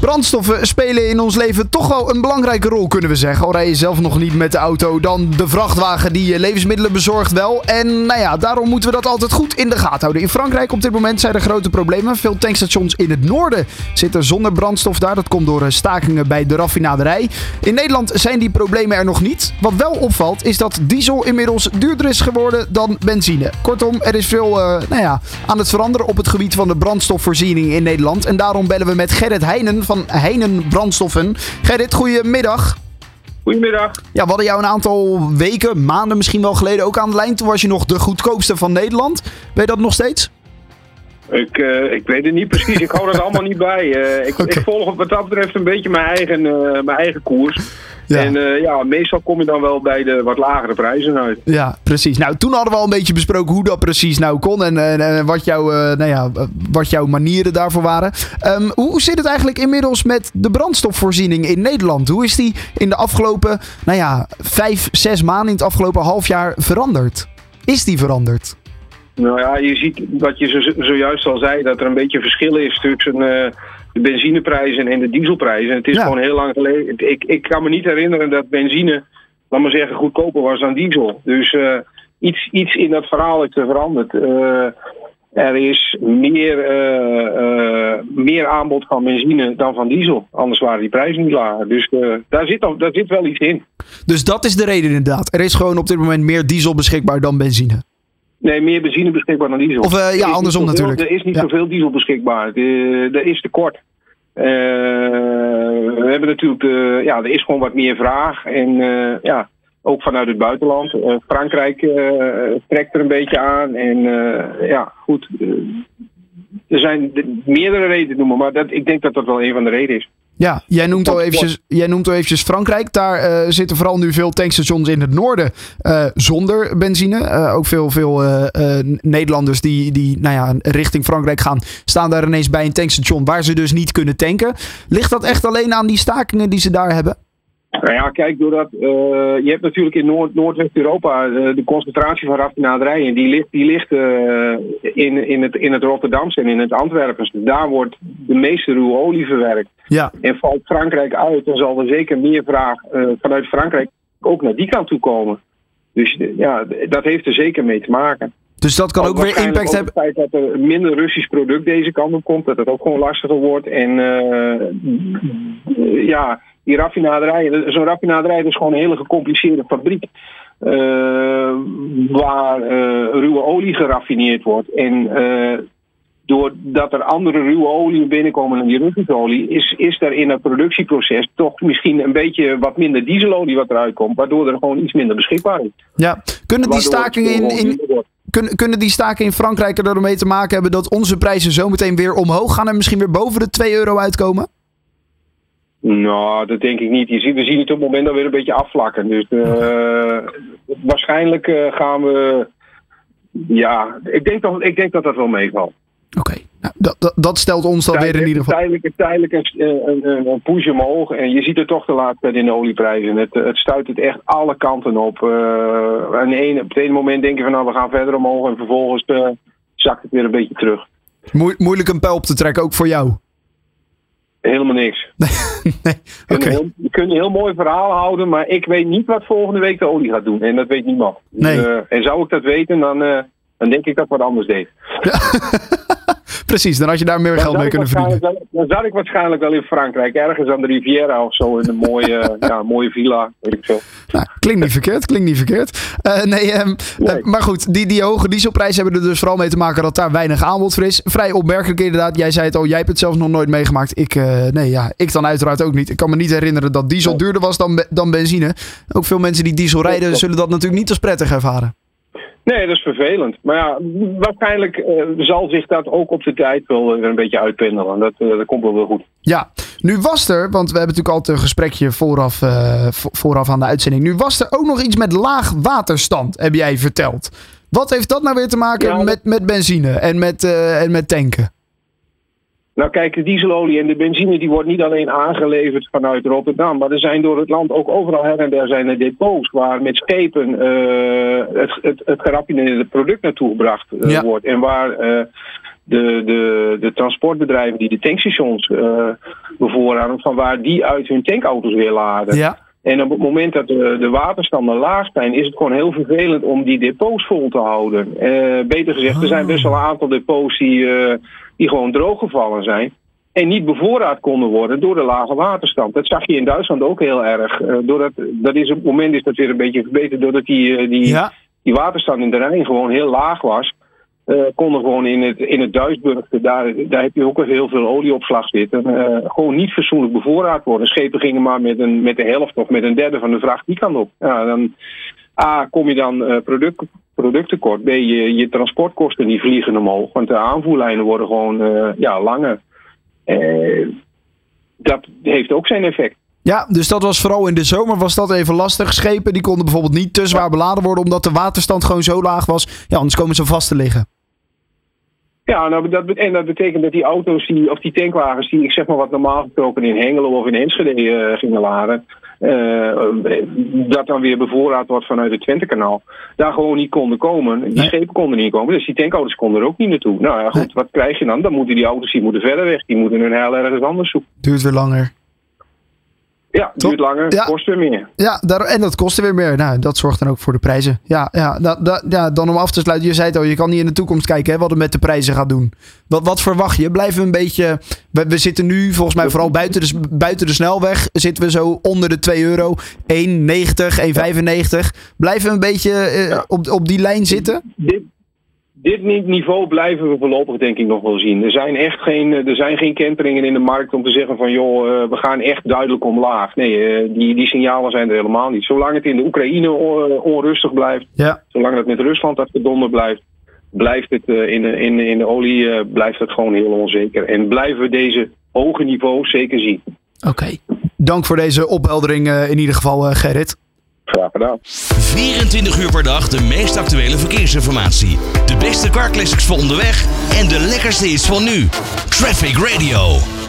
Brandstoffen spelen in ons leven toch wel een belangrijke rol, kunnen we zeggen. Al rij je zelf nog niet met de auto, dan de vrachtwagen die je levensmiddelen bezorgt wel. En nou ja, daarom moeten we dat altijd goed in de gaten houden. In Frankrijk op dit moment zijn er grote problemen. Veel tankstations in het noorden zitten zonder brandstof daar. Dat komt door eh, stakingen bij de raffinaderij. In Nederland zijn die problemen er nog niet. Wat wel opvalt is dat diesel inmiddels duurder is geworden dan benzine. Kortom, er is veel uh, nou ja, aan het veranderen op het gebied van de brandstofvoorziening in Nederland. En daarom bellen we met Gerrit Heijnen van Heinen Brandstoffen. Gerrit, goedemiddag. Goedemiddag. Ja, we hadden jou een aantal weken, maanden misschien wel geleden ook aan de lijn. Toen was je nog de goedkoopste van Nederland. Weet je dat nog steeds? Ik, uh, ik weet het niet precies. Ik hou dat allemaal niet bij. Uh, ik, okay. ik, volg wat dat betreft een beetje mijn eigen, uh, mijn eigen koers. Ja. En ja, meestal kom je dan wel bij de wat lagere prijzen uit. Ja, precies. Nou, toen hadden we al een beetje besproken hoe dat precies nou kon en, en, en wat, jouw, nou ja, wat jouw manieren daarvoor waren. Um, hoe zit het eigenlijk inmiddels met de brandstofvoorziening in Nederland? Hoe is die in de afgelopen, nou ja, vijf, zes maanden in het afgelopen half jaar veranderd? Is die veranderd? Nou ja, je ziet wat je zo, zojuist al zei, dat er een beetje verschil is tussen uh, de benzineprijzen en de dieselprijzen. Het is ja. gewoon heel lang geleden. Ik, ik kan me niet herinneren dat benzine, laat maar zeggen, goedkoper was dan diesel. Dus uh, iets, iets in dat verhaal is er veranderd. Uh, er is meer, meer aanbod van benzine dan van diesel. Anders waren die prijzen niet lager. Dus daar, zit al, daar zit wel iets in. Dus dat is de reden inderdaad. Er is gewoon op dit moment meer diesel beschikbaar dan benzine. Nee, meer benzine beschikbaar dan diesel. Of uh, ja, andersom zoveel, natuurlijk. Er is niet ja. zoveel diesel beschikbaar. Er is tekort. Uh, we hebben natuurlijk, uh, ja, er is gewoon wat meer vraag. En ja, ook vanuit het buitenland. Frankrijk trekt er een beetje aan. En ja, goed. er zijn meerdere redenen noemen, maar dat, ik denk dat dat wel een van de redenen is. Ja, jij noemt al eventjes, jij noemt al eventjes Frankrijk. Daar uh, zitten vooral nu veel tankstations in het noorden uh, zonder benzine. Uh, ook veel, veel Nederlanders die, die nou ja, richting Frankrijk gaan, staan daar ineens bij een tankstation waar ze dus niet kunnen tanken. Ligt dat echt alleen aan die stakingen die ze daar hebben? Nou ja, kijk, doordat je hebt natuurlijk in Noord, Noordwest-Europa de concentratie van raffinaderijen. Die ligt, die ligt in, in, het, in het Rotterdamse en in het Antwerpense. Daar wordt de meeste ruwe olie verwerkt. Ja. En valt Frankrijk uit, dan zal er zeker meer vraag vanuit Frankrijk ook naar die kant toe komen. Dus ja, dat heeft er zeker mee te maken. Dus dat kan ook, ook weer impact hebben. Het feit dat er minder Russisch product deze kant op komt, dat het ook gewoon lastiger wordt. En ja die raffinaderij, zo'n raffinaderij is gewoon een hele gecompliceerde fabriek. Uh, waar uh, ruwe olie geraffineerd wordt. En doordat er andere ruwe oliën binnenkomen dan die Russische olie, is, is er in het productieproces toch misschien een beetje wat minder dieselolie wat eruit komt, waardoor er gewoon iets minder beschikbaar is. Ja, kunnen die stakingen in, in, kunnen, kunnen die staken in Frankrijk er ermee te maken hebben dat onze prijzen zometeen weer omhoog gaan en misschien weer boven de 2 euro uitkomen? Nou, dat denk ik niet. Je ziet, we zien het op het moment alweer een beetje afvlakken. Dus uh, waarschijnlijk uh, gaan we. Ja, ik denk, dat, ik denk dat dat wel meevalt. Oké, okay. nou, dat, dat, dat, stelt ons dan weer in ieder geval. Tijdelijk, tijdelijk een, een, een push omhoog. En je ziet het toch de laatste tijd in de olieprijzen. Het, het stuit het echt alle kanten op. Uh, en ene, op het ene moment denk je van nou we gaan verder omhoog. En vervolgens zakt het weer een beetje terug. Mo moeilijk een pijl op te trekken, ook voor jou. Helemaal niks. nee, okay. je, kunt een heel mooi verhaal houden, maar ik weet niet wat volgende week de olie gaat doen. En dat weet niemand. Nee. Dus, uh, en zou ik dat weten, dan, dan denk ik dat ik wat anders deed. Precies, dan had je daar meer dan geld mee kunnen verdienen. Wel, dan zat ik waarschijnlijk wel in Frankrijk, ergens aan de Riviera of zo, in een mooie, ja, mooie villa, weet ik veel. Nou, klinkt niet verkeerd, klinkt niet verkeerd. Uh, nee, um, nee. Uh, maar goed, die, die hoge dieselprijzen hebben er dus vooral mee te maken dat daar weinig aanbod voor is. Vrij opmerkelijk inderdaad. Jij zei het al, jij hebt het zelfs nog nooit meegemaakt. Ik, uh, nee, ja, ik dan uiteraard ook niet. Ik kan me niet herinneren dat diesel duurder was dan, dan benzine. Ook veel mensen die diesel rijden zullen dat natuurlijk niet als prettig ervaren. Nee, dat is vervelend. Maar ja, waarschijnlijk uh, zal zich dat ook op de tijd wel een beetje uitpendelen. Dat, uh, dat komt wel weer goed. Ja, nu was er, want we hebben natuurlijk altijd een gesprekje vooraf, uh, vooraf aan de uitzending. Nu was er ook nog iets met laag waterstand, heb jij verteld. Wat heeft dat nou weer te maken ja, met, met benzine en met, en met tanken? Nou kijk, de dieselolie en de benzine die wordt niet alleen aangeleverd vanuit Rotterdam, maar er zijn door het land ook overal her en der zijn er depots waar met schepen uh, het, het, het geraffineerde product naartoe gebracht uh, ja. wordt. En waar uh, de, de, de transportbedrijven die de tankstations bevoorraden, van waar die uit hun tankauto's weer laden. Ja. En op het moment dat de, de waterstanden laag zijn, is het gewoon heel vervelend om die depots vol te houden. Beter gezegd, er zijn best wel een aantal depots die, die gewoon drooggevallen zijn. En niet bevoorraad konden worden door de lage waterstand. Dat zag je in Duitsland ook heel erg. Uh, doordat, dat is, op het moment is dat weer een beetje verbeterd doordat die, die, ja. die waterstand in de Rijn gewoon heel laag was. Uh, konden gewoon in het, in het Duitsburg, daar, daar heb je ook heel veel olieopslag zitten, uh, gewoon niet fatsoenlijk bevoorraad worden. Schepen gingen maar met, een, met de helft of met een derde van de vracht die kant op. Ja, dan, A, kom je dan uh, product, producttekort. B, je, je transportkosten die vliegen omhoog, want de aanvoerlijnen worden gewoon ja, langer. dat heeft ook zijn effect. Ja, dus dat was vooral in de zomer was dat even lastig. Schepen die konden bijvoorbeeld niet te zwaar beladen worden omdat de waterstand gewoon zo laag was. Ja, anders komen ze vast te liggen. Ja, nou, dat, en dat betekent dat die auto's die, of die tankwagens die ik zeg maar wat normaal gesproken in Hengelo of in Enschede uh, gingen laden, dat dan weer bevoorraad wordt vanuit het Twentekanaal, daar gewoon niet konden komen. Die nee. schepen konden niet komen, dus die tankauto's konden er ook niet naartoe. Nou ja, goed, nee. wat krijg je dan? Dan moeten die auto's die moeten verder weg, die moeten hun heel ergens anders zoeken. Duurt weer langer. Ja, het duurt langer, ja. kost weer meer. Ja, daar, en dat kost weer meer. Nou, dat zorgt dan ook voor de prijzen. Ja, ja, ja, dan om af te sluiten. Je zei het al, je kan niet in de toekomst kijken hè, wat het met de prijzen gaat doen. Wat, wat verwacht je? Blijven we een beetje... We, we zitten nu volgens mij vooral buiten de, buiten de snelweg. Zitten we zo onder de 2 euro. 1,90, 1,95. Blijven we een beetje ja. op, op die lijn zitten? Dit, dit niveau blijven we voorlopig denk ik nog wel zien. Er zijn echt geen, er zijn geen kenteringen in de markt om te zeggen van joh, uh, we gaan echt duidelijk omlaag. Nee, uh, die, die signalen zijn er helemaal niet. Zolang het in de Oekraïne onrustig blijft, ja. zolang het met Rusland dat verdonder blijft, blijft het in, in, in de olie blijft het gewoon heel onzeker. En blijven we deze hoge niveaus zeker zien. Oké, okay. dank voor deze opheldering in ieder geval Gerrit. Graag gedaan. 24 uur per dag de meest actuele verkeersinformatie. De beste car classics voor onderweg en de lekkerste is van nu. Traffic Radio.